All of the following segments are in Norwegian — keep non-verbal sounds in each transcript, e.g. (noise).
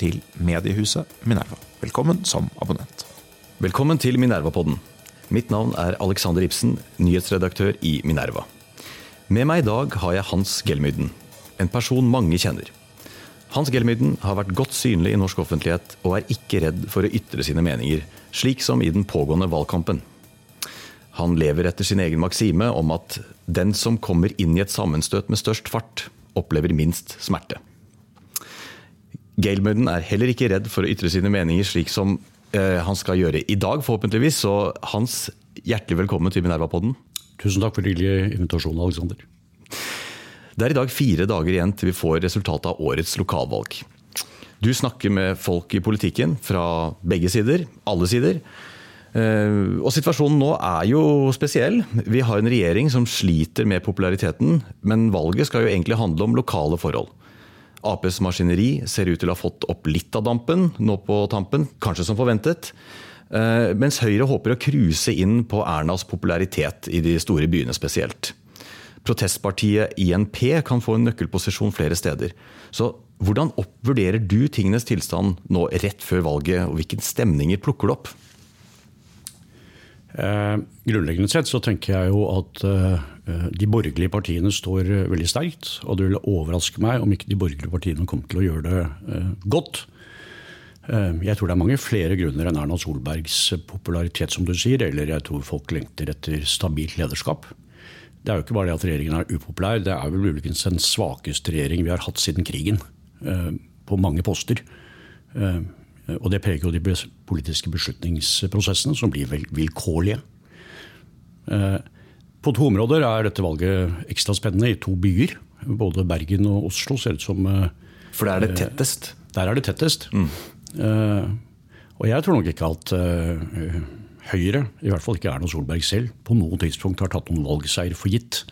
til mediehuset Minerva. Velkommen som abonnent. Velkommen til Minerva-podden. Mitt navn er Alexander Ibsen, nyhetsredaktør i Minerva. Med meg i dag har jeg Hans Gelmyden, en person mange kjenner. Hans Gelmyden har vært godt synlig i norsk offentlighet og er ikke redd for å ytre sine meninger, slik som i den pågående valgkampen. Han lever etter sin egen maksime om at den som kommer inn i et sammenstøt med størst fart, opplever minst smerte. Gelmyden er heller ikke redd for å ytre sine meninger slik som eh, han skal gjøre i dag, forhåpentligvis. Så Hans, hjertelig velkommen til Minerva-podden. Tusen takk for hyggelig invitasjon, Alexander. Det er i dag fire dager igjen til vi får resultatet av årets lokalvalg. Du snakker med folk i politikken fra begge sider, alle sider. Eh, og situasjonen nå er jo spesiell. Vi har en regjering som sliter med populariteten, men valget skal jo egentlig handle om lokale forhold. Aps maskineri ser ut til å ha fått opp litt av dampen nå på tampen, kanskje som forventet. Eh, mens Høyre håper å cruise inn på Ernas popularitet i de store byene spesielt. Protestpartiet INP kan få en nøkkelposisjon flere steder. Så hvordan vurderer du tingenes tilstand nå rett før valget, og hvilke stemninger plukker du opp? Eh, grunnleggende sett så tenker jeg jo at eh, de borgerlige partiene står eh, veldig sterkt. Og det vil overraske meg om ikke de borgerlige partiene kommer til å gjøre det eh, godt. Eh, jeg tror det er mange flere grunner enn Erna Solbergs popularitet, som du sier. Eller jeg tror folk lengter etter stabilt lederskap. Det er jo ikke bare det at regjeringen er upopulær, det er vel muligens den svakeste regjering vi har hatt siden krigen. På mange poster. Og det preger jo de politiske beslutningsprosessene, som blir vilkårlige. På to områder er dette valget ekstra spennende. I to byer, både Bergen og Oslo, ser ut som For der er det tettest? Der er det tettest. Mm. Og jeg tror nok ikke at Høyre, i hvert fall ikke Erna Solberg selv, på noe tidspunkt har tatt noen valgseier for gitt.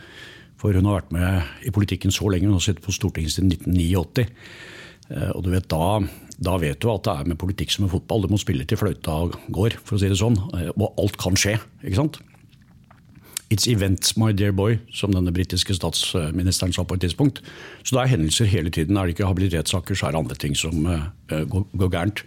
For hun har vært med i politikken så lenge, hun har sittet på Stortinget siden 1989. Og du vet, da, da, vet du at det er med politikk som med fotball. Du må spille til fløyta går, for å si det sånn. Og alt kan skje. ikke sant? It's events, my dear boy, som denne britiske statsministeren sa på et tidspunkt. Så det er hendelser hele tiden. Er det ikke habilitetssaker, så er det andre ting som uh, går, går, gærent.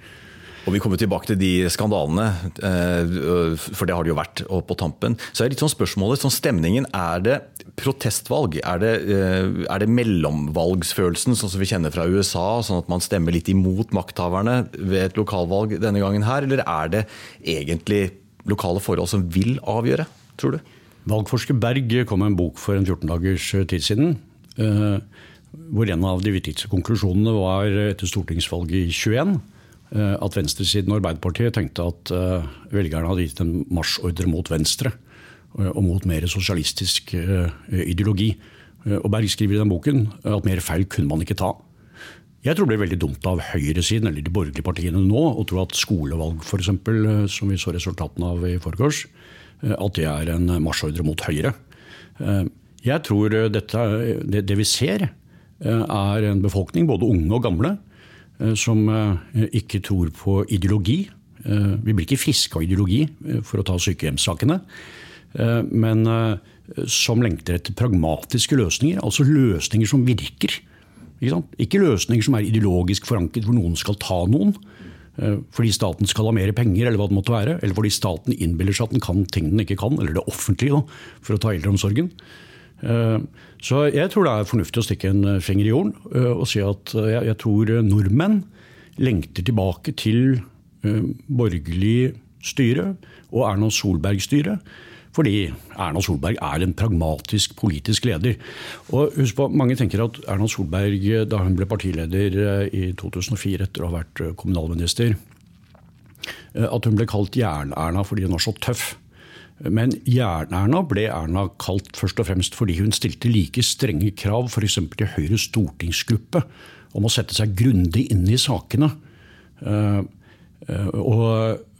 Og Vi kommer tilbake til de skandalene, uh, for det har det jo vært. På tampen. Så er litt sånn spørsmålet, sånn stemningen, er det protestvalg? Er det, uh, er det mellomvalgsfølelsen, sånn som vi kjenner fra USA? Sånn at man stemmer litt imot makthaverne ved et lokalvalg denne gangen her? Eller er det egentlig lokale forhold som vil avgjøre, tror du? Valgforsker Berg kom med en bok for en 14 dagers eh, tid siden. Eh, hvor en av de viktigste konklusjonene var etter stortingsvalget i 21 eh, at venstresiden og Arbeiderpartiet tenkte at velgerne hadde gitt en marsjordre mot venstre og mot mer sosialistisk ideologi. Og Berg skriver i den boken at mer feil kunne man ikke ta. Jeg tror det blir veldig dumt av høyresiden eller de borgerlige partiene nå å tro at skolevalg, for eksempel, som vi så resultatene av i forgårs, Eh, at det er en marsjordre mot Høyre. Eh, jeg tror dette, det, det vi ser, eh, er en befolkning, både unge og gamle, som ikke tror på ideologi. Vi blir ikke friske av ideologi, for å ta sykehjemssakene. Men som lengter etter pragmatiske løsninger, altså løsninger som virker. Ikke, ikke løsninger som er ideologisk forankret, hvor noen skal ta noen. Eh, fordi staten skal ha mer penger, eller hva det måtte være. Eller fordi staten innbiller seg at den kan ting den ikke kan, eller det offentlige, da, for å ta eldreomsorgen. Eh, så jeg tror det er fornuftig å stikke en eh, finger i jorden og si at jeg tror nordmenn lengter tilbake til borgerlig styre og Erna Solberg-styre. Fordi Erna Solberg er en pragmatisk politisk leder. Og husk på, Mange tenker at Erna Solberg, da hun ble partileder eh, i 2004 etter å ha vært eh, kommunalminister, eh, at hun ble kalt Jern-Erna fordi hun var så tøff. Men Jern-Erna ble Erna kalt først og fremst fordi hun stilte like strenge krav f.eks. til Høyres stortingsgruppe om å sette seg grundig inn i sakene. Og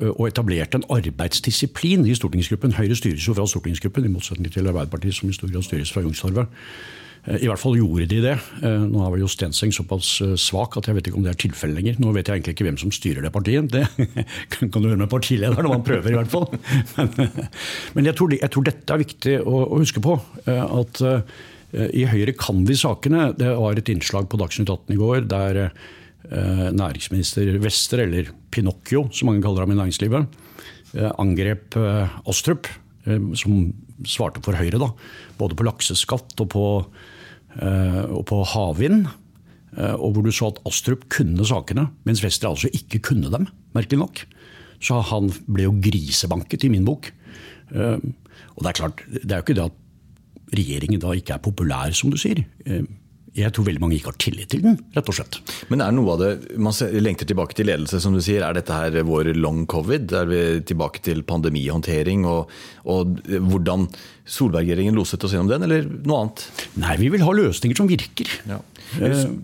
og etablerte en arbeidsdisiplin i stortingsgruppen. Høyre styres jo fra stortingsgruppen, i motsetning til Arbeiderpartiet, som i stor grad styres fra Youngstorget. I hvert fall gjorde de det. Nå er vel jo Stenseng såpass svak at jeg vet ikke om det er tilfellet lenger. Nå vet jeg egentlig ikke hvem som styrer det partiet. Det (laughs) kan du gjøre med partilederen, om han prøver i hvert fall. (laughs) Men, jeg, tror, jeg, tror, dette er viktig å, huske på. At i Høyre kan de sakene. Det var et innslag på Dagsnytt 18 i går der næringsminister Wester, eller Pinocchio som mange kaller ham i næringslivet, angrep Astrup, som svarte for Høyre, da, både på lakseskatt og på, eh, og på havvind. Eh, og hvor du så at Astrup kunne sakene, mens Wester altså ikke kunne dem. merkelig nok. Så han ble jo grisebanket i min bok. Eh, og det er klart, det er jo ikke det at regjeringen da ikke er populær, som du sier jeg tror veldig mange ikke har tillit til den, rett og slett. Men er noe av det, Man lengter tilbake til ledelse, som du sier. Er dette her vår long covid? Er vi tilbake til pandemihåndtering og, og hvordan Solberg-regjeringen loset oss gjennom den, eller noe annet? Nei, vi vil ha løsninger som virker. Ja.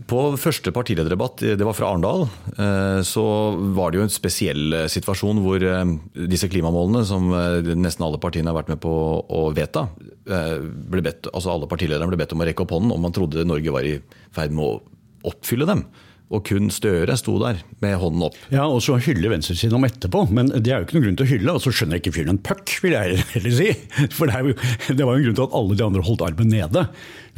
På første partilederdebatt, det var fra Arendal, eh, så var det jo en spesiell eh, situasjon hvor eh, disse klimamålene, som nesten alle partiene har vært med på å vedta, ble bedt, altså alle partilederne ble bedt om å rekke opp hånden om man trodde Norge var i ferd med å oppfylle dem. Og kun Støre sto der med hånden opp. Ja, og så hyller venstresiden om etterpå. Men det er jo ikke noen grunn til å hylle. Og så skjønner jeg ikke fyren en puck, vil jeg (laughs) heller si. For det, jo, det, var jo en grunn til at alle de andre holdt armen nede.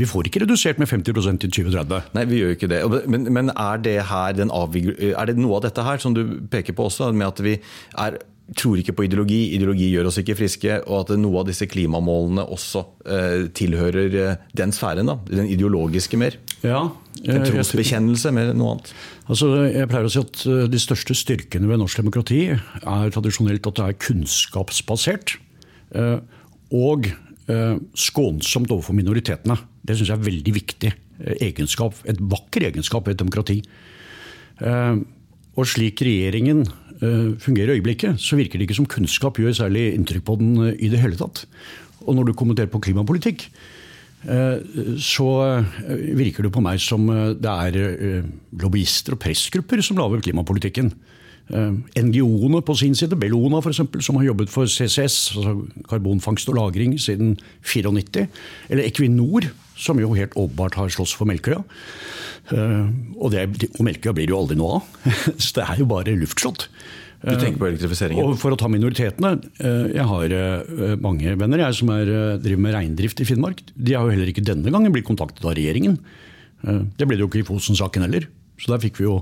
Vi får ikke redusert med 50% i 2030. Nei, vi gjør jo ikke det. Men, men er, det her er det noe av dette her som du peker på også, med at vi er tror ikke på ideologi, ideologi gjør oss ikke friske, og at noe av disse klimamålene også eh, tilhører eh, den sfæren. da, Den ideologiske mer. Ja, en eh, trosbekjennelse mer enn noe annet. Altså, jeg pleier å si at eh, De største styrkene ved norsk demokrati er tradisjonelt at det er kunnskapsbasert. Og skånsomt overfor minoritetene. Det syns jeg er veldig viktig egenskap. Et vakker egenskap ved et demokrati. Og slik regjeringen fungerer i øyeblikket, så virker det ikke som kunnskap gjør særlig inntrykk på den eh, i det hele tatt. Og når du kommenterer på klimapolitikk, eh, så virker det på meg som det er lobbyister og pressgrupper som lager klimapolitikken. NGO-ene på sin side, Bellona f.eks., som har jobbet for CCS, altså karbonfangst og -lagring, siden 94. Eller Equinor, som jo helt åpenbart har slåss for Melkøya. Og, det, og Melkøya blir det jo aldri noe av. (laughs) Så det er jo bare luftslott. Du tenker på elektrifiseringen? Og for å ta minoritetene. Eh, jeg har eh, mange venner jeg som er, eh, driver med reindrift i Finnmark. De har jo heller ikke denne gangen blitt kontaktet av regjeringen. Det ble det jo ikke i Fosen-saken heller. Så der fikk vi jo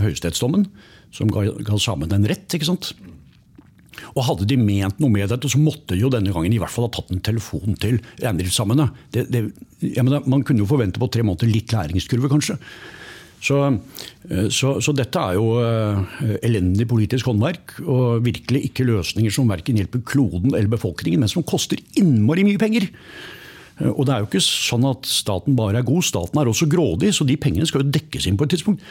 høyesterettsdommen, som ga, ga samene en rett. ikke sant? Og Hadde de ment noe med dette, så måtte de jo denne gangen i hvert fall ha tatt en telefon til reindriftssamene. Man kunne jo forvente på tre måneder litt læringskurve, kanskje. Så, eh, så, så, dette er jo eh, elendig politisk håndverk, og virkelig ikke løsninger som verken hjelper kloden eller befolkningen, men som koster innmari mye penger. Eh, og det er jo ikke sånn at staten bare er god, staten er også grådig, så de pengene skal jo dekkes inn på et tidspunkt.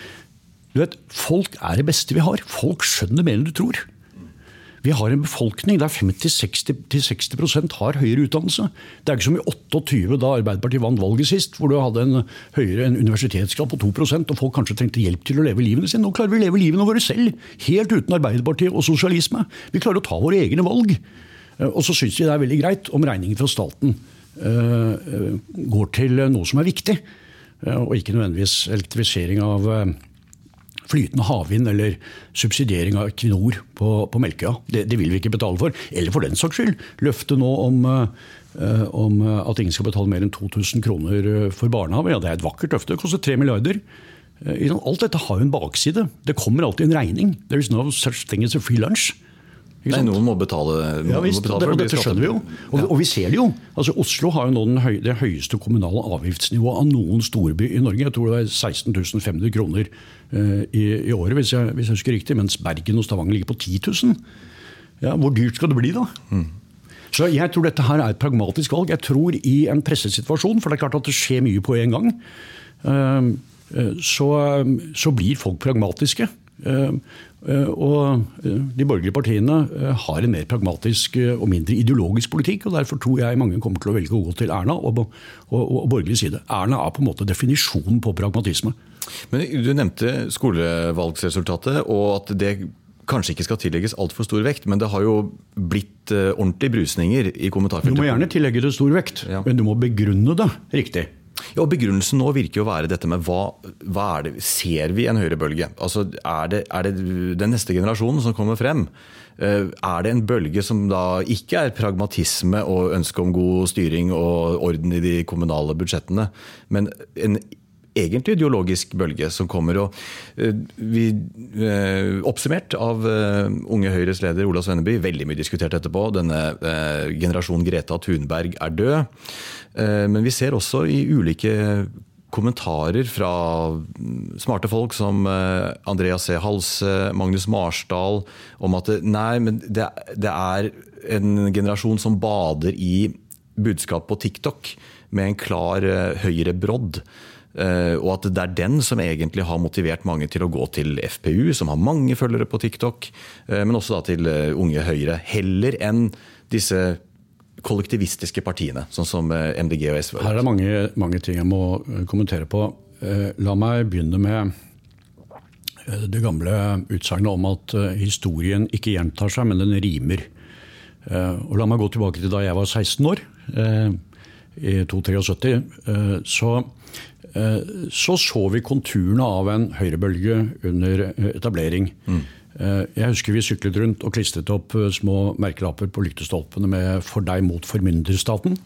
Du vet, Folk er det beste vi har. Folk skjønner mer enn du tror. Vi har en befolkning der 50-60% har høyere utdannelse. Det er ikke som i 28 da Arbeiderpartiet vant valget sist, hvor du hadde en høyere en universitetsgrad på 2% og folk kanskje trengte hjelp til å leve livene sine. Nå klarer vi å leve livene våre selv, helt uten Arbeiderpartiet og sosialisme. Vi klarer å ta våre egne valg. Eh, og så syns vi det er veldig greit om regningen fra staten uh, går til noe som er viktig, og ikke nødvendigvis elektrifisering av flytende havvind eller subsidiering av Equinor på, på Melkøya. Det, det, vil vi ikke betale for. Eller for den saks skyld, løftet nå om, uh, om at ingen skal betale mer enn 2000 kroner eh, for barnehage. Ja, det er et vakkert løfte. Det koster 3 milliarder. Alt dette har jo en bakside. Det kommer alltid en regning. There is no such thing as a free lunch. Nei, noen må betale, noen ja, visst, må betale for det. Dette skjønner vi jo. Og, og, vi ser det jo. Altså, Oslo har jo nå høy, det høyeste kommunale avgiftsnivået av noen storby i Norge. Jeg tror det er 16 500 kroner uh, i, i, året, hvis jeg, hvis jeg, husker riktig. Mens Bergen og Stavanger ligger på 10 000. Ja, hvor dyrt skal det bli da? Mm. Så jeg tror dette her er et pragmatisk valg. Jeg tror i en pressesituasjon, for det er klart at det skjer mye på en gang, uh, så, så, blir folk pragmatiske. Uh, Eh, og eh, de borgerlige partiene eh, har en mer pragmatisk og mindre ideologisk politikk. og Derfor tror jeg mange kommer til å velge å gå til Erna og, og, og borgerlig side. Erna er på en måte definisjonen på pragmatisme. Men Du nevnte skolevalgsresultatet, og at det kanskje ikke skal tillegges altfor stor vekt, men det har jo blitt ordentlige brusninger i kommentarfeltet. Du må gjerne tillegge det stor vekt, Ja. men du må begrunne det riktig. Ja, og Begrunnelsen nå virker jo å være dette med hva, hva er det, Ser vi en høyrebølge? Altså, er det, er det den neste generasjonen som kommer frem? Eh, Er det en bølge som da ikke er pragmatisme og ønske om god styring og orden i de kommunale budsjettene, men en egentlig ideologisk bølge som kommer. og eh, vi, eh, Oppsummert av eh, Unge Høyres leder Ola Svenneby, veldig mye diskutert etterpå. Denne eh, generasjon Greta Thunberg er død. Men vi ser også i ulike kommentarer fra mm, smarte folk som Andreas C. Halse, Magnus Marsdal, om at nei, men det, det er en generasjon som bader i budskap på TikTok med en klar høyrebrodd. Eh, og at det er den som egentlig har motivert mange til å gå til FPU, som har mange følgere på TikTok, eh, men også da til eh, Unge Høyre. Heller enn disse kollektivistiske partiene, sånn som MDG og SV. Her er det mange, mange ting jeg må kommentere på. La meg begynne med det gamle utsagnet om at historien ikke gjentar seg, men den rimer. Og la meg gå tilbake til da jeg var 16 år, i 273. eh, Så så så vi konturene av en høyrebølge under eh, etablering. Mm. Jeg husker vi syklet rundt og klistret opp eh, små merkelapper på lyktestolpene med 'For deg mot formynderstaten'.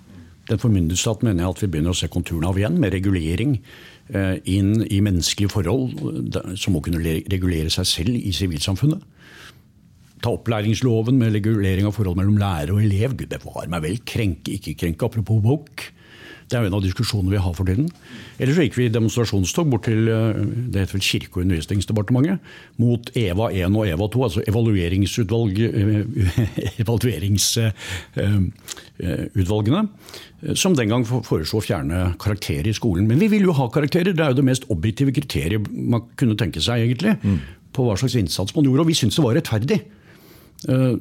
Den formynderstaten mener jeg at vi begynner å se konturene av igjen, med regulering eh, inn i menneskelige forhold eh, som må kunne regulere seg selv i sivilsamfunnet. Ta opplæringsloven med regulering av forhold mellom lærer og elev. Gud bevare meg vel, krenke, ikke krenke. Apropos woke. Det er jo en av diskusjonene vi har for tiden. Eller så gikk vi i demonstrasjonstog bort til eh, det heter vel Kirke- og undervisningsdepartementet mot EVA 1 og EVA 2, altså evalueringsutvalg, (laughs) evalueringsutvalgene, som den gang foreslo å fjerne karakterer i skolen. Men vi vil jo ha karakterer, det er jo det mest objektive kriteriet man kunne tenke seg, egentlig, på hva slags innsats man gjorde. Og vi syntes det var rettferdig. Eh,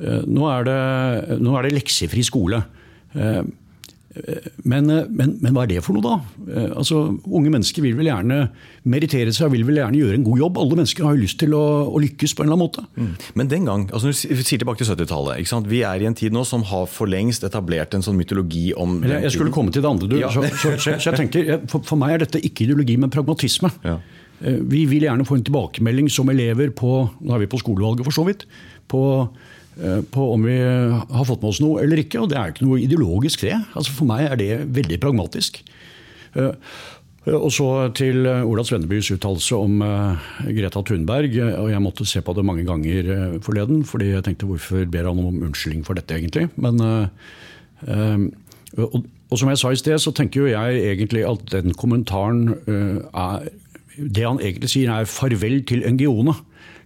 eh, Nå er det, nå er det leksefri skole. Men, eh, men, men hva er det for noe, da? Eh, Altså, Unge mennesker vil vel gjerne meritere seg, vil vel gjerne gjøre en god jobb. Alle mennesker har jo lyst til å, å lykkes på en eller annen måte. Men den gang, altså når du sier tilbake til 70-tallet, vi er i en tid nå som har for lengst etablert en sånn mytologi om den jeg skulle komme til det andre. Du. Ja. Så, så, så, jeg tenker, for, for meg er dette ikke ideologi, men pragmatisme. Ja. Eh, Vi vil gjerne få en tilbakemelding som elever på nå er vi på skolevalget for så vidt, på, på om vi har fått med oss noe eller ikke. Og det er ikke noe ideologisk, det. Altså For meg er det veldig pragmatisk. Eh, Og så til eh, Ola Svennebys uttalelse om eh, Greta Thunberg. eh, og Jeg måtte se på det mange ganger eh, forleden, fordi jeg tenkte hvorfor ber han om unnskyldning for dette, egentlig. Men eh, eh, og, og som jeg sa i sted, så tenker jo jeg egentlig at den kommentaren eh, er Det han egentlig sier er farvel til NGO-ene.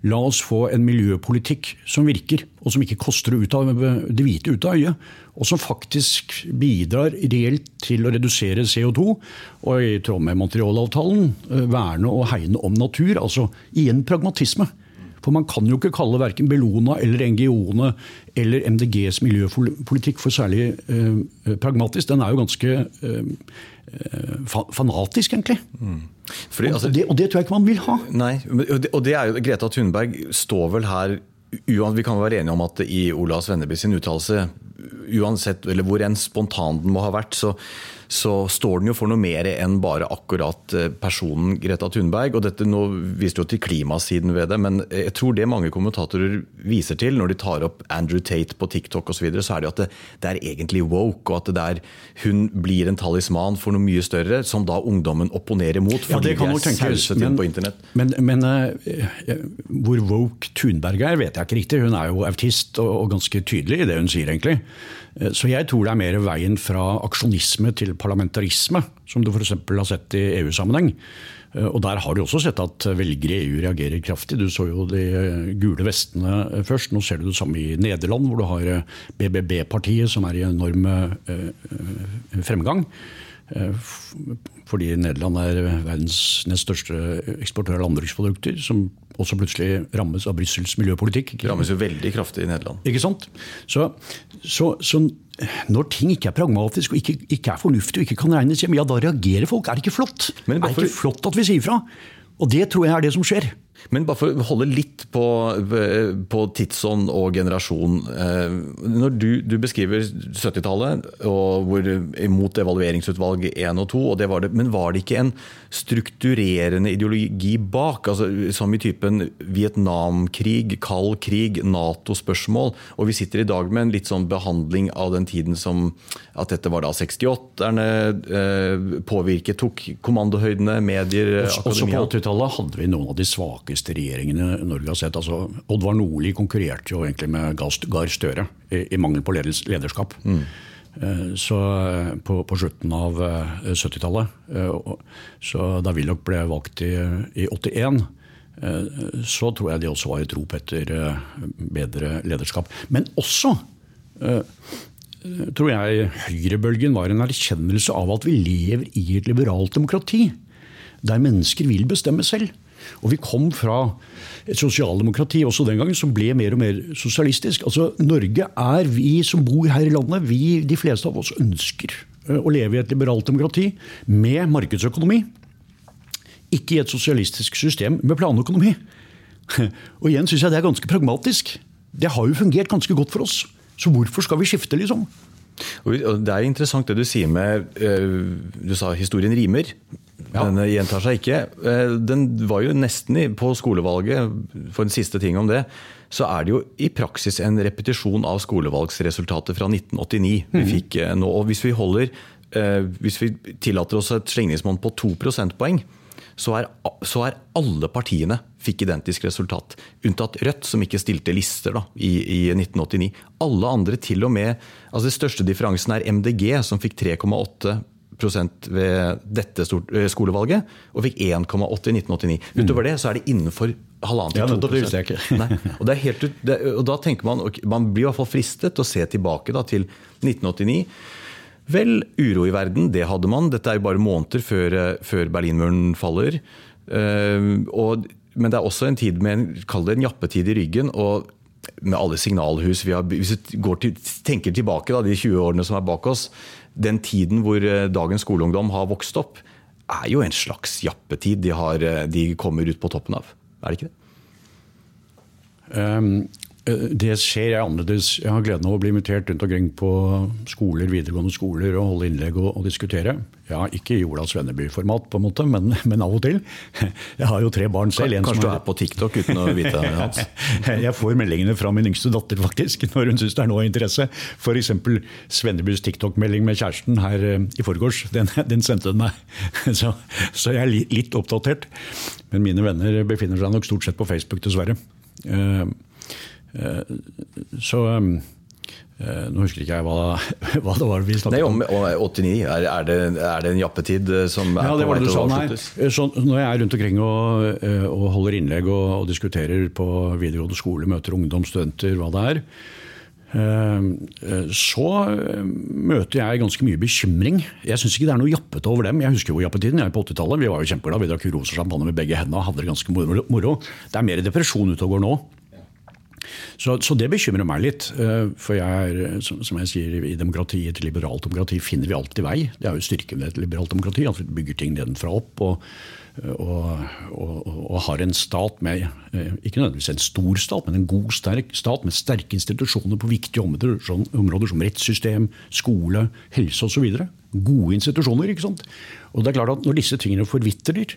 La oss få en miljøpolitikk som virker, og som ikke koster det, hvite ut av øyet. Og som faktisk bidrar reelt til å redusere CO2, og i tråd med Montreal-avtalen eh, verne og hegne om natur. Altså igjen pragmatisme. For man kan jo ikke kalle verken Bellona eller NGO-ene eller MDGs miljøpolitikk for særlig eh, pragmatisk. Den er jo ganske eh, fanatisk, egentlig. Fordi, altså, og, det, og det tror jeg ikke man vil ha. Nei, og det, og det er jo, Greta Thunberg står vel her Vi kan være enige om at i Ola Svenneby sin uttalelse, uansett eller hvor enn spontan den må ha vært, så, så står den jo for noe mer enn bare akkurat eh, personen Greta Thunberg. og dette Nå viste jo til klimasiden ved det, men jeg tror det mange kommentatorer viser til når de tar opp Andrew Tate på TikTok osv., så, videre, så er det jo at det, det er egentlig woke, og at det der, hun blir en talisman for noe mye større, som da ungdommen opponerer mot. Ja, fordi det kan de er sauset inn på internett. men, men eh, eh, hvor woke Thunberg er, vet jeg ikke riktig. Hun er jo autist og, og ganske tydelig i det hun sier, egentlig. Eh, Så jeg tror det er mer veien fra aksjonisme til parlamentarisme, som du f.eks. har sett i EU-sammenheng. Eh, Og der har du også sett at velgere i EU reagerer kraftig. Du så jo de eh, gule vestene først. Nå ser du det samme i Nederland, hvor du har BBB-partiet, som er i enorm fremgang. Fordi Nederland er verdens nest største eksportør av landbruksprodukter, som også plutselig rammes av Brussels miljøpolitikk. Ikke? rammes jo veldig kraftig i Nederland. Ikke sant? Så, så, så når ting ikke er pragmatisk og ikke, ikke er fornuftig og ikke kan regnes hjem, ja da reagerer folk. Er det ikke flott? Men er det ikke flott at vi sier fra? Og det tror jeg er det som skjer. Men bare for å holde litt på, på tidsånd og generasjon. Eh, når du, du beskriver 70-tallet og hvor imot evalueringsutvalg 1 og 2, og det var det, men var det ikke en strukturerende ideologi bak? Altså, som i typen Vietnamkrig, kald krig, Nato-spørsmål. Og vi sitter i dag med en litt sånn behandling av den tiden som at dette var da 68-erne eh, påvirket, tok kommandohøydene, medier, akademia. Også på 80-tallet hadde vi noen av de svake svakeste regjeringene Norge har sett. Altså, Oddvar Nordli konkurrerte jo egentlig med Gahr Støre i, i, mangel på lederskap. Mm. Så på, på, slutten av 70-tallet, eh, så da Willoch ble valgt i, i 81, så tror jeg de også var et rop etter bedre lederskap. Men også tror jeg høyrebølgen var en erkjennelse av at vi lever i et liberalt demokrati. Der mennesker vil bestemme selv. Og vi kom fra et sosialdemokrati også den gangen som ble mer og mer sosialistisk. Altså, Norge er vi som bor her i landet, vi, de fleste av oss ønsker eh, å leve i et liberalt demokrati med markedsøkonomi. Ikke i et sosialistisk system med planøkonomi. (laughs) Og igjen syns jeg det er ganske pragmatisk. Det har jo fungert ganske godt for oss. Så hvorfor skal vi skifte, liksom? Det er interessant det du sier med eh, Du sa historien rimer. Ja. Den gjentar seg ikke. Eh, den var jo nesten på skolevalget, for en siste ting om det, så er det jo i praksis en repetisjon av skolevalgsresultatet fra 1989. Vi mhm. fikk eh, nå, og hvis vi holder eh, hvis vi tillater oss et slingringsmonn på to prosentpoeng, så er, så er, alle partiene fikk identisk resultat. Unntatt Rødt, som ikke stilte lister da, i, i, 1989. Alle andre til og med altså Den største differansen er MDG, som fikk 3,8 ved dette eh, skolevalget, og fikk 1,8 i 1989. Mm. Utover det så er det innenfor halvannen til ja, 2 det visste jeg ikke. Nei, og, og, da tenker man, man blir i hvert fall fristet til å se tilbake da, til 1989. Vel, uro i verden, det hadde man. Dette er jo bare måneder før, eh, før Berlinmuren faller. Uh, og, men det er også en tid med en, kall det en jappetid i ryggen. og med alle signalhus vi har, Hvis vi til, tenker tilbake da, de 20 årene som er bak oss, den tiden hvor eh, dagens skoleungdom har vokst opp, er jo en slags jappetid de, har, eh, de kommer ut på toppen av. Er det ikke det? Um, det skjer jeg annerledes. Jeg har gleden av å bli invitert rundt omkring på skoler, videregående skoler og holde innlegg og, og diskutere. Ja, ikke i Olavs Venneby-format, på en måte, men, men, av og til. Jeg har jo tre barn selv. Kanskje du er på TikTok uten å vite det, Hans? (laughs) Jeg får meldingene fra min yngste datter faktisk, (laughs) når hun syns det er noe av interesse. F.eks. Svennebys TikTok-melding med kjæresten her eh, i forgårs. Den, den sendte hun meg. (laughs) Så, så, jeg er litt oppdatert. Men mine venner befinner seg nok stort sett på Facebook, dessverre. Eh, så um, eh, nå husker ikke jeg hva, (laughs) hva, det var vi snakket om. Nei, om 89, er, er, det, er, det, en jappetid eh, som er ja, på vei til å avsluttes? Når jeg er rundt omkring og, og holder innlegg og, og, diskuterer på videregående skole, møter ungdom, studenter, hva det er, så møter jeg ganske mye bekymring. Jeg syns ikke det er noe jappete over dem. Jeg husker jo jappetiden jeg er på 80-tallet. Vi var jo kjempeglade. Vi drakk rosa champagne med begge hendene og hadde det ganske moro. Det er mer depresjon utover nå. Så, så, det bekymrer meg litt. Eh, for jeg er, som jeg sier, i demokrati, et liberalt demokrati finner vi alltid vei. Det er jo styrken ved et liberalt demokrati, at vi bygger ting nedenfra opp. og og, og, og, har en stat med eh, ikke nødvendigvis en stor stat, men en god, sterk stat med sterke institusjoner på viktige områder, sånn, områder som rettssystem, skole, helse osv. Gode institusjoner. ikke sant? Og det er klart at Når disse tingene forvitrer,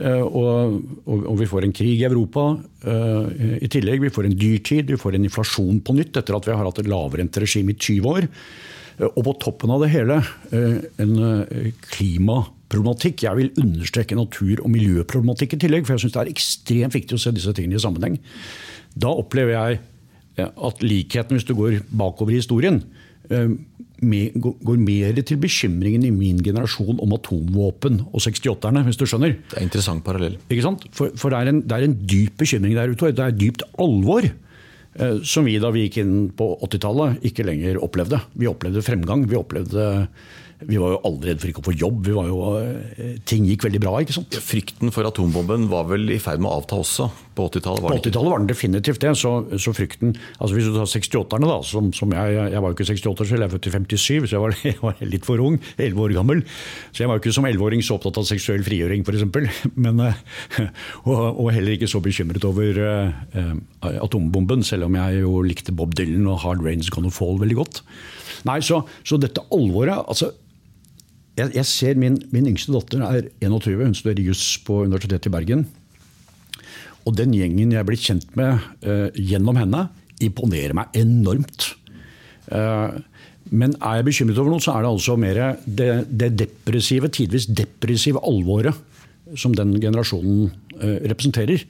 eh, og, og, vi får en krig i Europa uh, i tillegg, vi får en dyrtid, vi får en inflasjon på nytt etter at vi har hatt et lavrenteregime i 20 år, uh, og på toppen av det hele en klimaproblematikk. Jeg vil understreke natur- og miljøproblematikk i tillegg, for jeg syns det er ekstremt viktig å se disse tingene i sammenheng. Da opplever jeg at likheten, hvis du går bakover i historien, går mer til bekymringen i min generasjon om atomvåpen og 68-erne, hvis du skjønner. Det er interessant parallell. Ikke sant? For, for det, er en, det, er en, dyp bekymring der ute. Det er dypt alvor. Eh, som vi da vi gikk inn på 80-tallet ikke lenger opplevde. Vi opplevde fremgang. Vi opplevde vi var jo aldri redd for ikke å få jobb. Vi var jo, eh, ting gikk veldig bra. ikke sant? Frykten for atombomben var vel i ferd med å avta også på 80-tallet? På 80-tallet var den definitivt det. Så, så, frykten altså Hvis du tar 68-erne, da, som, som jeg, jeg var jo ikke 68 selv, jeg er født i 57, så jeg var, (laughs) jeg var litt for ung. 11 år gammel. Så jeg var jo ikke som 11-åring så opptatt av seksuell frigjøring, f.eks. (laughs) Og, og heller ikke så bekymret over uh, atombomben, selv om jeg jo likte Bob Dylan og Hard Rain's Gonna Fall veldig godt. Nei, Så, så dette alvoret altså jeg, jeg, ser min, min, yngste datter er 21, hun studerer juss på Universitetet i Bergen. Og den gjengen jeg er blitt kjent med uh, gjennom henne, imponerer meg enormt. Uh, men er jeg bekymret over noe, så er det altså mer det, det depressive, tidvis depressive alvoret som den generasjonen uh, representerer.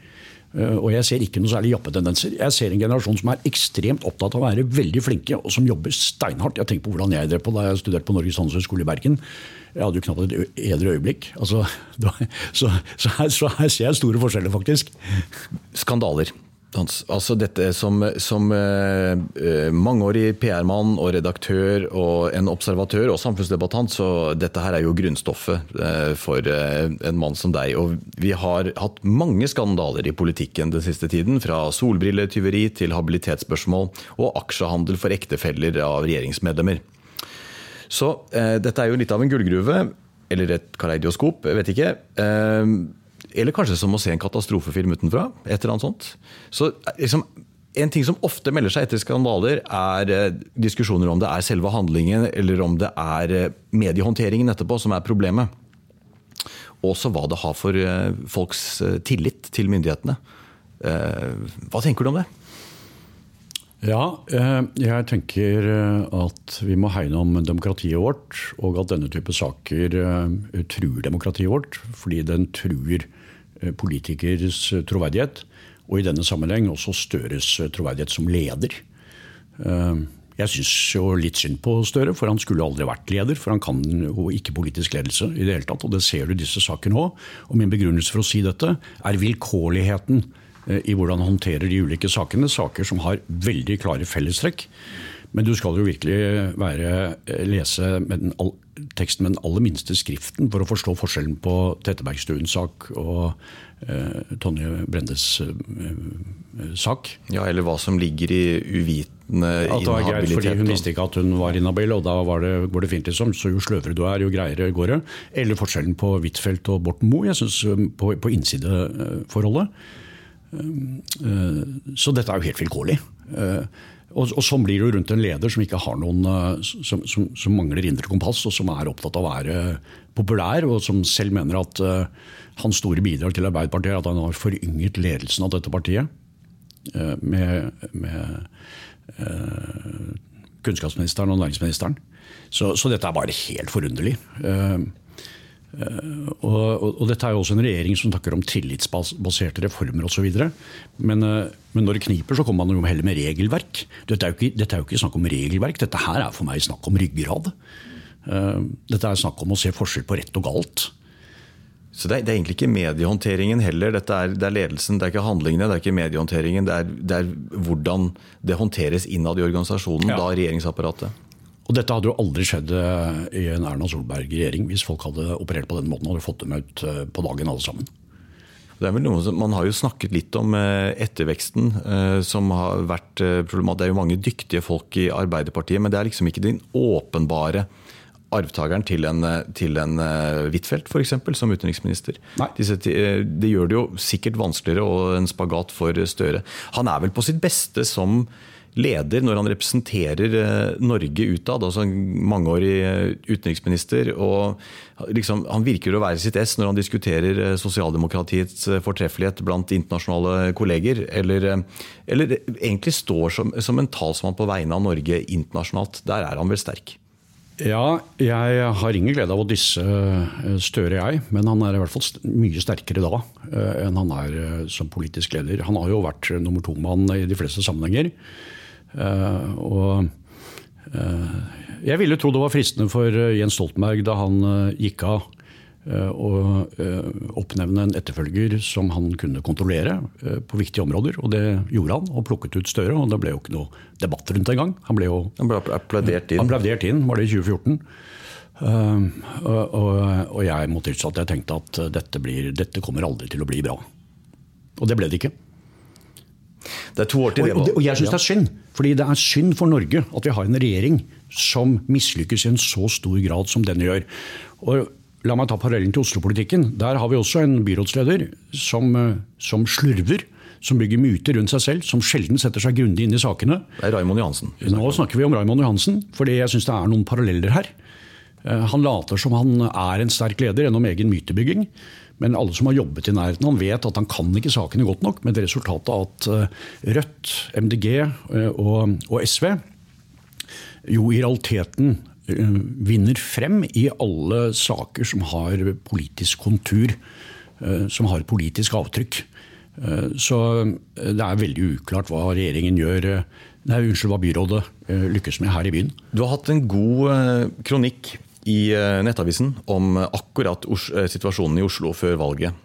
Eh, og jeg ser ikke noe særlig jappetendenser. Jeg ser en generasjon som er ekstremt opptatt av å være veldig flinke, og som jobber steinhardt. Jeg tenker på hvordan jeg drev på da jeg studerte på Norges handelshøyskole i Bergen. Jeg hadde jo knapt et edre øyeblikk. Altså, (laughs) så, så, her, så, her, ser jeg store forskjeller, faktisk. Skandaler. Altså dette som, som uh, mangeårig PR-mann og redaktør og en observatør og samfunnsdebattant, så dette her er jo grunnstoffet uh, for uh, en mann som deg. Og vi har hatt mange skandaler i politikken den siste tiden. Fra solbrilletyveri til habilitetsspørsmål og aksjehandel for ektefeller av regjeringsmedlemmer. Så dette er jo litt av en gullgruve. Eller et kaleidoskop, jeg vet ikke. Eller kanskje som å se en katastrofefilm utenfra. et eller annet sånt. Så liksom, En ting som ofte melder seg etter skandaler, er eh, diskusjoner om det er selve handlingen eller om det er eh, mediehåndteringen etterpå som er problemet. Også hva det har for eh, folks tillit til myndighetene. Hva tenker du om det? Ja, jeg tenker at vi må hegne om demokratiet vårt, og at denne type saker truer demokratiet vårt. Fordi den truer Eh, politikers eh, troverdighet. Og i denne sammenheng også Støres eh, troverdighet som leder. Jeg syns jo litt synd på Støre, for han skulle aldri vært leder. For han kan jo ikke politisk ledelse i det hele tatt, og det ser du i disse sakene òg. Og min begrunnelse for å si dette er vilkårligheten i hvordan han håndterer de ulike sakene. Saker som har veldig klare fellestrekk. Men du skal jo virkelig være, lese med den teksten med den aller minste skriften for å forstå forskjellen på Tettebergstuens sak og eh, Tonje Brendes eh, sak. Ja, Eller hva som ligger i uvitende inhabilitet. At det var greit fordi Hun visste ikke at hun var inhabil, og da var det, går det fint. liksom. Så jo sløvere du er, jo greiere går det. Eller forskjellen på Huitfeldt og Borten Moe, jeg synes eh, på, på innsideforholdet. Eh, så dette er jo helt vilkårlig. Og, og Sånn blir det rundt en leder som noen, eh, som, som, som, mangler indre kompass, og som er opptatt av å være populær, og som selv mener at uh, hans store bidrag til Arbeiderpartiet er at han har forynget ledelsen av dette partiet. Uh, med, med uh, kunnskapsministeren og næringsministeren. Så, så, dette er bare helt forunderlig. Uh, og, og, og, dette er jo også en regjering som snakker om tillitsbaserte reformer osv. Men, eh, men når det kniper, så kommer man jo heller med regelverk. Dette er, ikke, dette er, jo ikke, snakk om regelverk, dette her er for meg snakk om ryggrad. Eh, dette er snakk om å se forskjell på rett og galt. Så det er, det er egentlig ikke mediehåndteringen heller. Er, det er ledelsen, det er ikke handlingene, det er ikke mediehåndteringen. Det er, det er hvordan det håndteres innad i organisasjonen, ja. da regjeringsapparatet. Og dette hadde jo aldri skjedd eh, i en Erna Solberg-regjering hvis folk hadde operert på den måten og hadde fått dem ut eh, på dagen alle sammen. Det er vel noe som, Man har jo snakket litt om eh, etterveksten som har vært problematisk. Det er jo mange dyktige folk i Arbeiderpartiet, men det er liksom ikke den åpenbare arvtakeren til en, til en Huitfeldt f.eks. som utenriksminister. Disse, det gjør det jo sikkert vanskeligere og en spagat for Støre. Han er vel på sitt beste som leder når han representerer eh, Norge utad. altså Mangeårig eh, utenriksminister. og liksom, Han virker å være sitt ess når han diskuterer eh, sosialdemokratiets fortreffelighet blant internasjonale kolleger. Eller, eller egentlig står som, som en talsmann på vegne av Norge internasjonalt. Der er han vel sterk? Ja, jeg har ingen glede av å disse Støre, jeg. Men han er i hvert fall mye sterkere da enn han er som politisk leder. Han har jo vært nummer to-mann i de fleste sammenhenger. Eh, og eh, jeg ville tro det var fristende for eh, Jens Stoltenberg da han gikk av å oppnevne en etterfølger som han kunne kontrollere på viktige områder. Og det gjorde han, og plukket ut Støre. Og det ble jo ikke noe debatt rundt det engang. Han ble jo han ble applaudert inn. Applaudert inn, var det i 2014. Uh, og, og, jeg må tilstå at jeg tenkte at dette, blir, dette, kommer aldri til å bli bra. Og det ble det ikke. Det er to år til det. Og, og, og jeg syns det er synd. Fordi det er synd for Norge at vi har en regjering som mislykkes i en så stor grad som denne gjør. Og La meg ta parallellen til Oslo-politikken. Der har vi også en byrådsleder som, som slurver som bygger myter rundt seg selv, som sjelden setter seg grundig inn i sakene. Det er Raimond Johansen. Nå snakker vi om Raimond Johansen, fordi jeg syns det er noen paralleller her. Eh, han later som han er en sterk leder gjennom egen mytebygging. Men alle som har jobbet i nærheten, han vet at han kan ikke sakene godt nok. Med det resultatet at eh, Rødt, MDG eh, og, og SV jo i realiteten vinner frem i alle saker som har politisk kontur, som har politisk avtrykk. Eh, så eh, det er veldig uklart hva regjeringen gjør. Eh, nei, unnskyld, hva byrådet lykkes med her i byen. Du har hatt en god kronikk i Nettavisen om akkurat situasjonen i Oslo før valget.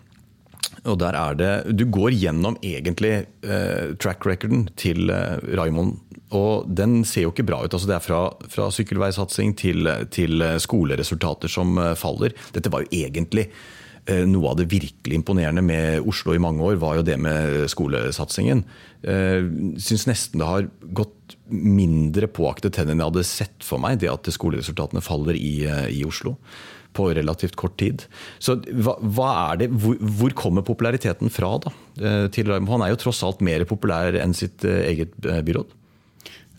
Og der er det, Du går gjennom egentlig eh, track recorden til eh, Raimond. Og den ser jo ikke bra ut. altså Det er fra, fra sykkelveisatsing til, til skoleresultater som faller. Dette var jo egentlig Eh, noe av det virkelig imponerende med Oslo i mange år, var jo det med skolesatsingen. Eh, syns nesten det har gått mindre påaktet enn jeg hadde sett for meg, det at skoleresultatene faller i, eh, i Oslo på relativt kort tid. Så hva, hva er det, hvor, hvor, kommer populariteten fra, da? Til, han er jo tross alt mer populær enn sitt eget byråd?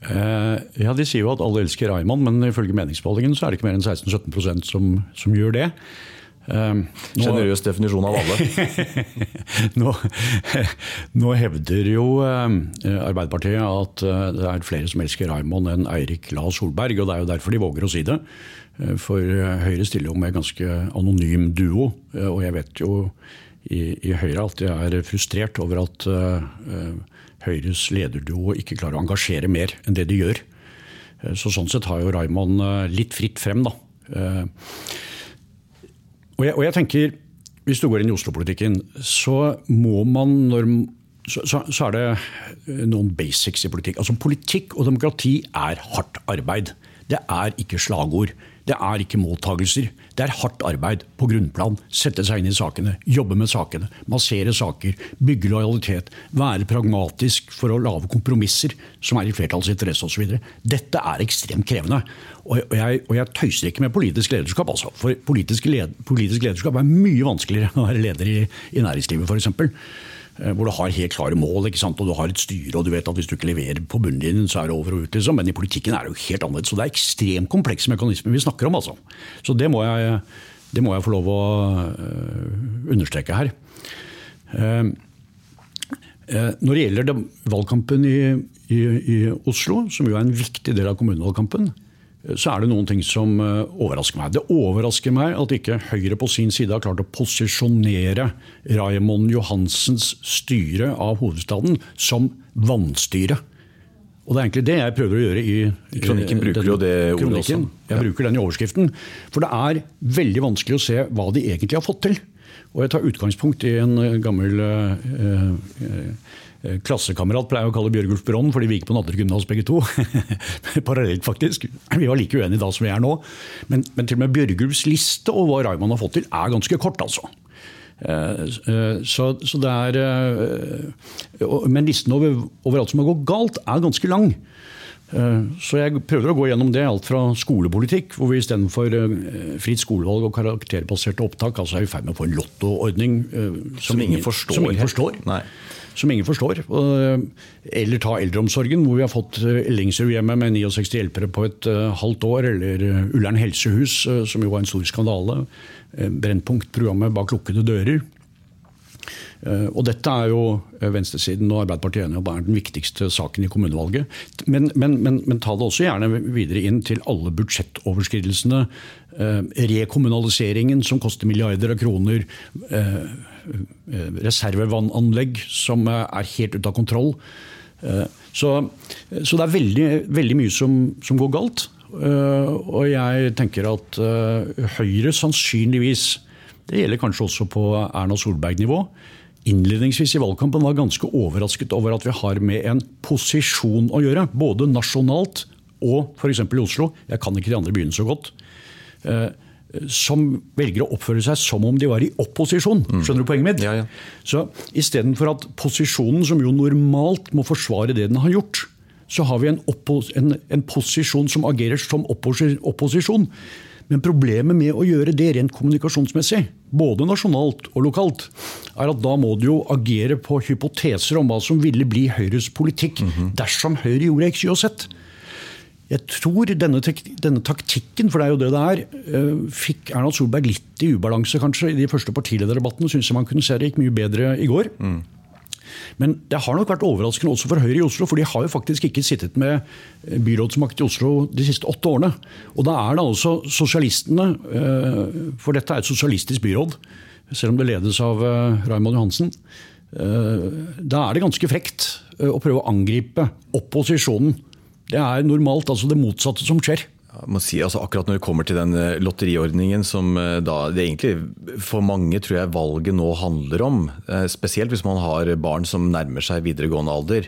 Ja, De sier jo at alle elsker Raymond, men ifølge meningsmålingen så er det ikke mer enn 16-17 som, som gjør det. Sjenerøs definisjon av alle. (laughs) nå, nå, hevder jo eh, Arbeiderpartiet at eh, det er flere som elsker Raymond enn Eirik La Solberg. og Det er jo derfor de våger å si det. Eh, for Høyre stiller jo med ganske anonym duo. Og jeg vet jo i, i Høyre at de er frustrert over at Høyres lederduo ikke klarer å engasjere mer enn det de gjør. Så Sånn sett har jo Raymond litt fritt frem. da. Og jeg, og jeg tenker, hvis du går inn i Oslo-politikken, så må man når så, så, er det noen basics i politikk. Altså Politikk og demokrati er hardt arbeid. Det er ikke slagord. Det er ikke mottagelser. Det er hardt arbeid på grunnplan. Sette seg inn i sakene, jobbe med sakene, massere saker, bygge lojalitet. Være pragmatisk for å lage kompromisser som er i flertallets interesse osv. Dette er ekstremt krevende. Og jeg, og jeg, tøyser ikke med politisk lederskap. Altså. For politisk, led, politisk, lederskap er mye vanskeligere enn å være leder i, i næringslivet f.eks. Eh, hvor du har helt klare mål og du har et styre og du vet at hvis du ikke leverer på bunnlinjen, så er det over og ut. Liksom. Men i politikken er det jo helt annerledes. Så det er ekstremt komplekse mekanismer vi snakker om. Altså. Så det må, jeg, det må jeg få lov å uh, understreke her. Uh, når det gjelder valgkampen i, i, i Oslo, som jo er en viktig del av kommunevalgkampen, så er det noen ting som eh, overrasker meg. Det overrasker meg at ikke Høyre på sin side har klart å posisjonere Raymond Johansens styre av hovedstaden som vannstyre. Og Det er egentlig det jeg prøver å gjøre i Kronikken bruker jo det ordet også. Jeg ja. bruker den i overskriften. For det er veldig vanskelig å se hva de egentlig har fått til. Og jeg tar utgangspunkt i en gammel uh, uh, Eh, klassekamerat pleier å kalle Bjørgulf Bronn, fordi vi gikk på Nadderud gymnas begge to. (laughs) Parallelt, faktisk. Vi var like uenige da som vi er nå. Men, men til og med Bjørgulfs liste og hva Raymond har fått til, er ganske kort, altså. Eh, eh, så, så det er Men listen over, over alt som har gått galt, er ganske lang. Så jeg prøver å gå gjennom det, alt fra skolepolitikk, hvor vi istedenfor fritt skolevalg og karakterbaserte opptak altså er i ferd med å få en lottoordning som, som, ingen forstår. Som ingen forstår som ingen forstår. Eller ta eldreomsorgen, hvor vi har fått eh, Ellingsrudhjemmet med 69 hjelpere på et eh, halvt år. Eller eh, Ullern helsehus, som jo var en stor skandale. Brennpunkt-programmet bak lukkede dører. Og Dette er jo venstresiden og Arbeiderpartiet enige om er den viktigste saken i kommunevalget. Men, men, men, men, ta det også gjerne videre inn til alle budsjettoverskridelsene. rekommunaliseringen som koster milliarder av kroner. Eh, reservevannanlegg som eh, er helt ute av kontroll. Eh, så, så det er veldig, veldig mye som, som, går galt. Og jeg tenker at Høyre sannsynligvis, det gjelder kanskje også på Erna Solberg-nivå, innledningsvis i valgkampen var ganske overrasket over at vi har med en posisjon å gjøre. Både nasjonalt og f.eks. i Oslo. Jeg kan ikke de andre byene så godt. Som velger å oppføre seg som om de var i opposisjon. Skjønner du poenget mitt? Ja, ja. Så istedenfor at posisjonen, som jo normalt må forsvare det den har gjort, så har vi en, en, en posisjon som agerer som opposi opposisjon. Men problemet med å gjøre det rent kommunikasjonsmessig, både nasjonalt og lokalt, er at da må du jo agere på hypoteser om hva som ville bli Høyres politikk dersom Høyre gjorde X, Y og Z. Jeg tror denne, denne taktikken, for det er jo det det er, eh, fikk Erna Solberg litt i ubalanse kanskje i de første partilederdebattene. Syns jeg man kunne se det gikk mye bedre i går. Men det har nok vært overraskende også for Høyre i Oslo, for de har jo faktisk ikke sittet med byrådsmakt i Oslo de siste åtte årene. Og da er det altså sosialistene, eh, for dette er et sosialistisk byråd, selv om det ledes av eh, Raymond Johansen. eh, Da er det ganske frekt eh, å prøve å angripe opposisjonen. Det er normalt altså det motsatte som skjer. Si, altså akkurat når det kommer til den eh, lotteriordningen som eh, da det egentlig for mange tror jeg valget nå handler om, eh, spesielt hvis man har barn som nærmer seg videregående alder,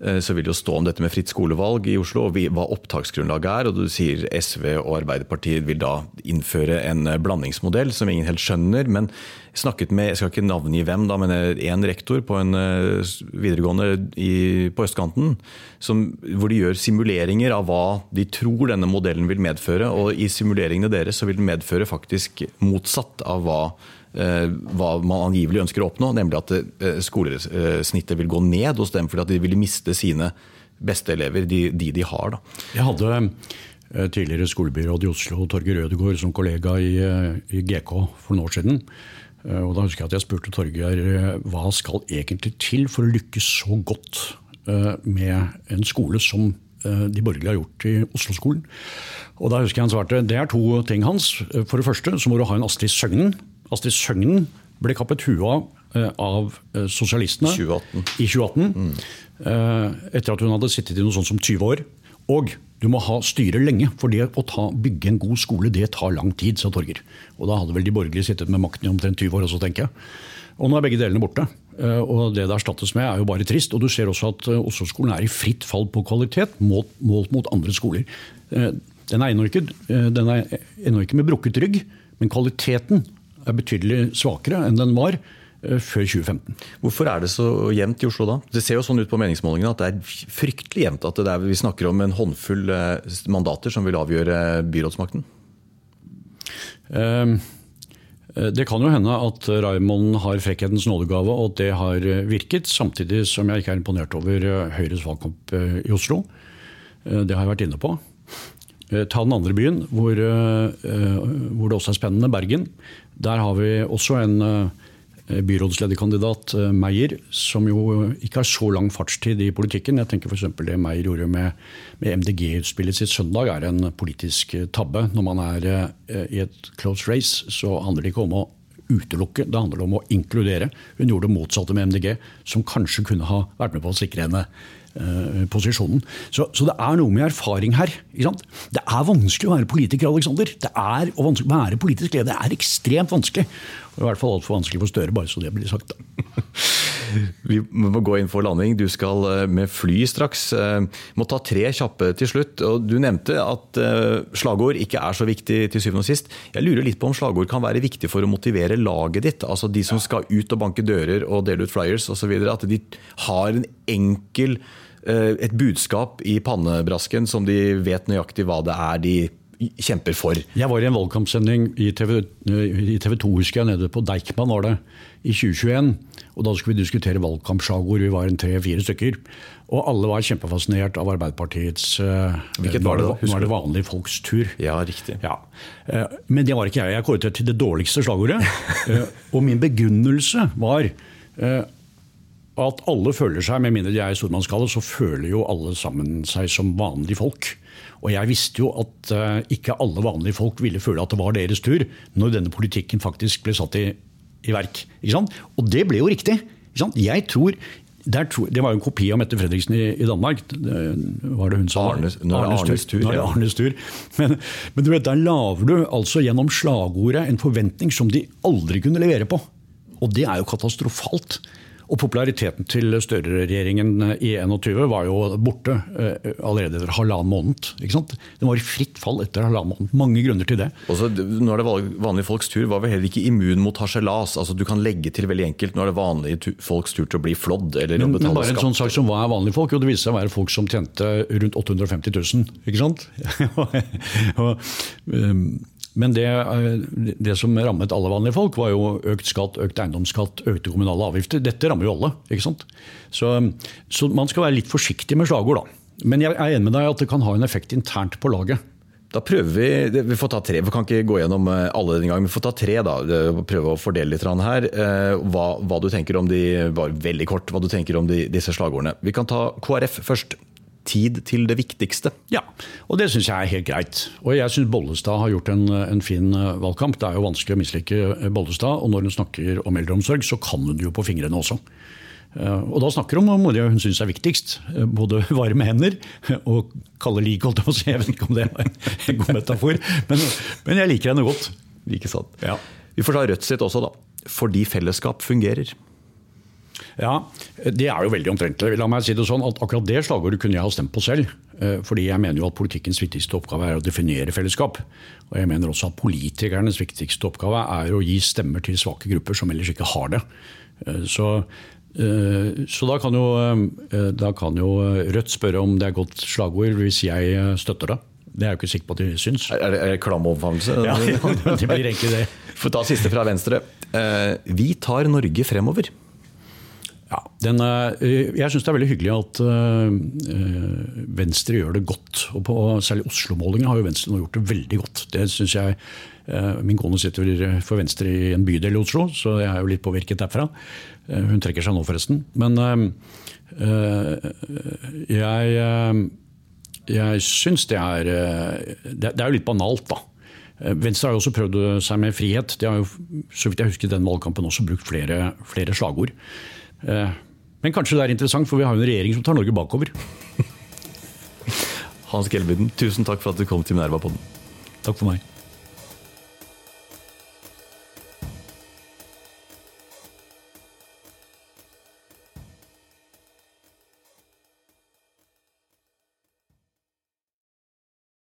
så vil det jo stå om dette med fritt skolevalg i Oslo og hva opptaksgrunnlaget er. og Du sier SV og Arbeiderpartiet vil da innføre en eh, blandingsmodell som ingen helt skjønner. men jeg snakket med, jeg skal ikke navngi hvem, da, men en rektor på en eh, videregående i, på østkanten, som, hvor de gjør simuleringer av hva de tror denne modellen vil medføre. Og i simuleringene deres så vil den medføre faktisk motsatt av hva, eh, hva man angivelig ønsker å oppnå, nemlig at eh, skolesnittet vil gå ned hos dem fordi at de vil miste sine beste elever, de de, de har. Da. Jeg hadde eh, tidligere skolebyråd i Oslo, Torgeir Rødegård, som kollega i, eh, i GK for noen år siden. Eh, Og da husker jeg at jeg spurte Torgeir eh, hva skal egentlig til for å lykkes så godt eh, med en skole som eh, de borgerlige har gjort i Oslo-skolen. Og da husker jeg han svarte det er to ting hans. For det første så må du ha en Astrid Søgnen. Astrid Søgnen ble kappet huet av eh, av eh, sosialistene 2018. i 2018. Mm. Etter at hun hadde sittet i noe sånt som 20 år. Og du må ha styre lenge, for det å ta, bygge en god skole det tar lang tid, sa Torger. Og da hadde vel de borgerlige sittet med makten i omtrent 20 år også, tenker jeg. Og nå er begge delene borte. Eh, Og det det erstattes med, er jo bare trist. Og du ser også at eh, Oslo-skolen er i fritt fall på kvalitet målt, målt mot andre skoler. Eh, Den er ennå ikke, eh, er ikke med brukket rygg, men kvaliteten er betydelig svakere enn den var eh, før 2015. Hvorfor er det så jevnt i Oslo da? Det ser jo sånn ut på meningsmålingene at det er fryktelig jevnt. At det er, vi snakker om en håndfull eh, mandater som vil avgjøre byrådsmakten. Eh, Det kan jo hende at Raymond har frekkhetens nådegave, og at det har virket. Samtidig som jeg ikke er imponert over Høyres valgkamp i Oslo. Det har jeg vært inne på. Ta den andre byen, hvor, hvor det også er spennende, Bergen. Der har vi også en eh, byrådslederkandidat, eh, Meyer, som jo ikke har så lang fartstid i politikken. Jeg tenker f.eks. det Meyer gjorde med, med MDG-utspillet sitt søndag, er en politisk eh, tabbe. Når man er i et close race, så handler det ikke om å utelukke, det handler om å inkludere. Hun gjorde det motsatte med MDG, som kanskje kunne ha vært med på å sikre henne eh, posisjonen. Så, så det er noe med erfaring her. Ikke sant? Det er vanskelig å være politiker, Alexander. Det er å være politisk leder det er ekstremt vanskelig. Og I hvert fall altfor vanskelig for Støre, bare så det blir sagt. da. (laughs) Vi må gå inn for landing. Du skal eh, med fly straks. Vi Må ta tre kjappe til slutt. Og Du nevnte at eh, slagord ikke er så viktig til syvende og sist. Jeg lurer litt på om slagord kan være viktig for å motivere laget ditt. Altså de som skal ut og banke dører og dele ut flyers osv. At de har en enkel eh, et budskap i pannebrasken som de vet nøyaktig hva det er de kjemper for. Jeg var i en valgkampsending i TV, i TV 2, husker jeg, nede på Deichman var det, i 2021. Og Da skulle vi diskutere valgkampslagord. Vi var en tre-fire stykker. Og alle var kjempefascinert av Arbeiderpartiets eh, Hvilket var det da? Nå er det, vanlige folks tur. Ja, riktig. Ja. Eh, Men det var ikke jeg. Jeg kåret det til det dårligste slagordet. (laughs) Eh, Og min begrunnelse var at alle føler seg, med mindre de er i stormannsgale, så føler jo alle sammen seg som vanlige folk. Og jeg visste jo at eh, ikke alle vanlige folk ville føle at det var deres tur, når denne politikken faktisk ble satt i, i verk. Og det ble jo riktig. Jeg tror, der tror, Det var jo en kopi av Mette Fredriksen i, i Danmark. Var det hun som Arnes- nå er det Arnes tur, er det. Arnes tur. Men, men du vet, der lager du altså gjennom slagordet en forventning som de aldri kunne levere på. Og det er jo katastrofalt. Og populariteten til Støre-regjeringen i 21 var jo borte eh, allerede etter halvannen måned. ikke sant? Den var i fritt fall etter halvannen måned. Mange grunner til det. Også, nå er det vanlige folks tur. Var vel heller ikke immun mot harselas. Altså, du kan legge til veldig enkelt. Nå er det vanlige folks tur til å bli flådd eller Men, å betale men bare en skatt. sånn sak som hva er vanlige folk? Jo, det viste seg å være folk som tjente rundt 850 000. Ikke sant? (laughs) og, um, men det, eh, det som rammet alle vanlige folk, var jo økt skatt, økt eiendomsskatt, økte kommunale avgifter. Dette rammer jo alle. ikke sant? Så, så man skal være litt forsiktig med slagord, da. Men jeg er enig med deg at det kan ha en effekt internt på laget. Da prøver Vi vi får ta tre, vi kan ikke gå gjennom eh, alle denne gangen. Vi får ta tre, da. Prøve å fordele litt her. Eh, Hva, hva du tenker om de bare veldig kort, hva du tenker om de, disse slagordene. Vi kan ta KrF først. Tid til det viktigste. Ja, og det syns jeg er helt greit. Og jeg syns Bollestad har gjort en, en fin eh, valgkamp. Det er jo vanskelig å mislike eh, Bollestad, og når hun snakker om eldreomsorg, så kan hun det jo på fingrene også. Eh, Og da snakker hun om det hun syns er viktigst. Både (laughs) varme hender og kalde lik, holdt jeg på å si. Jeg vet ikke om det er en god metafor, men, men jeg liker henne godt. Ikke sant? Ja. Vi får ta Rødt sitt også, da. Fordi fellesskap fungerer. Ja, Det er jo veldig omtrentlig. La meg si det sånn at Akkurat det slagordet kunne jeg ha stemt på selv. eh, Fordi jeg mener jo at politikkens viktigste oppgave er å definere fellesskap. Og jeg mener også at politikernes viktigste oppgave er å gi stemmer til svake grupper som ellers ikke har det. Eh, Så, eh, så da, kan jo, da kan jo Rødt spørre om det er godt slagord hvis jeg støtter det. Det er jeg jo ikke sikker på at de syns. Er det, er det klam omfavnelse? Ja, ja, (laughs) det blir egentlig det. Få ta siste fra Venstre. Vi tar Norge fremover. Ja, den, eh, jeg syns det er veldig hyggelig at eh, Venstre gjør det godt. og på Særlig Oslo-målingene har jo Venstre nå gjort det veldig godt. Det synes jeg, eh, Min kone sitter for Venstre i en bydel i Oslo, så jeg er jo litt påvirket derfra. Hun trekker seg nå, forresten. Men jeg, jeg syns det er Det er jo litt banalt, da. Venstre har jo også prøvd seg med frihet. De har jo, så vidt jeg husker, den valgkampen også brukt flere, flere slagord. Eh, Men kanskje det er interessant, for vi har jo en regjering som tar Norge bakover. (laughs) Hans Gelbiden, tusen takk for at du kom til Minerva-podden. Takk for meg.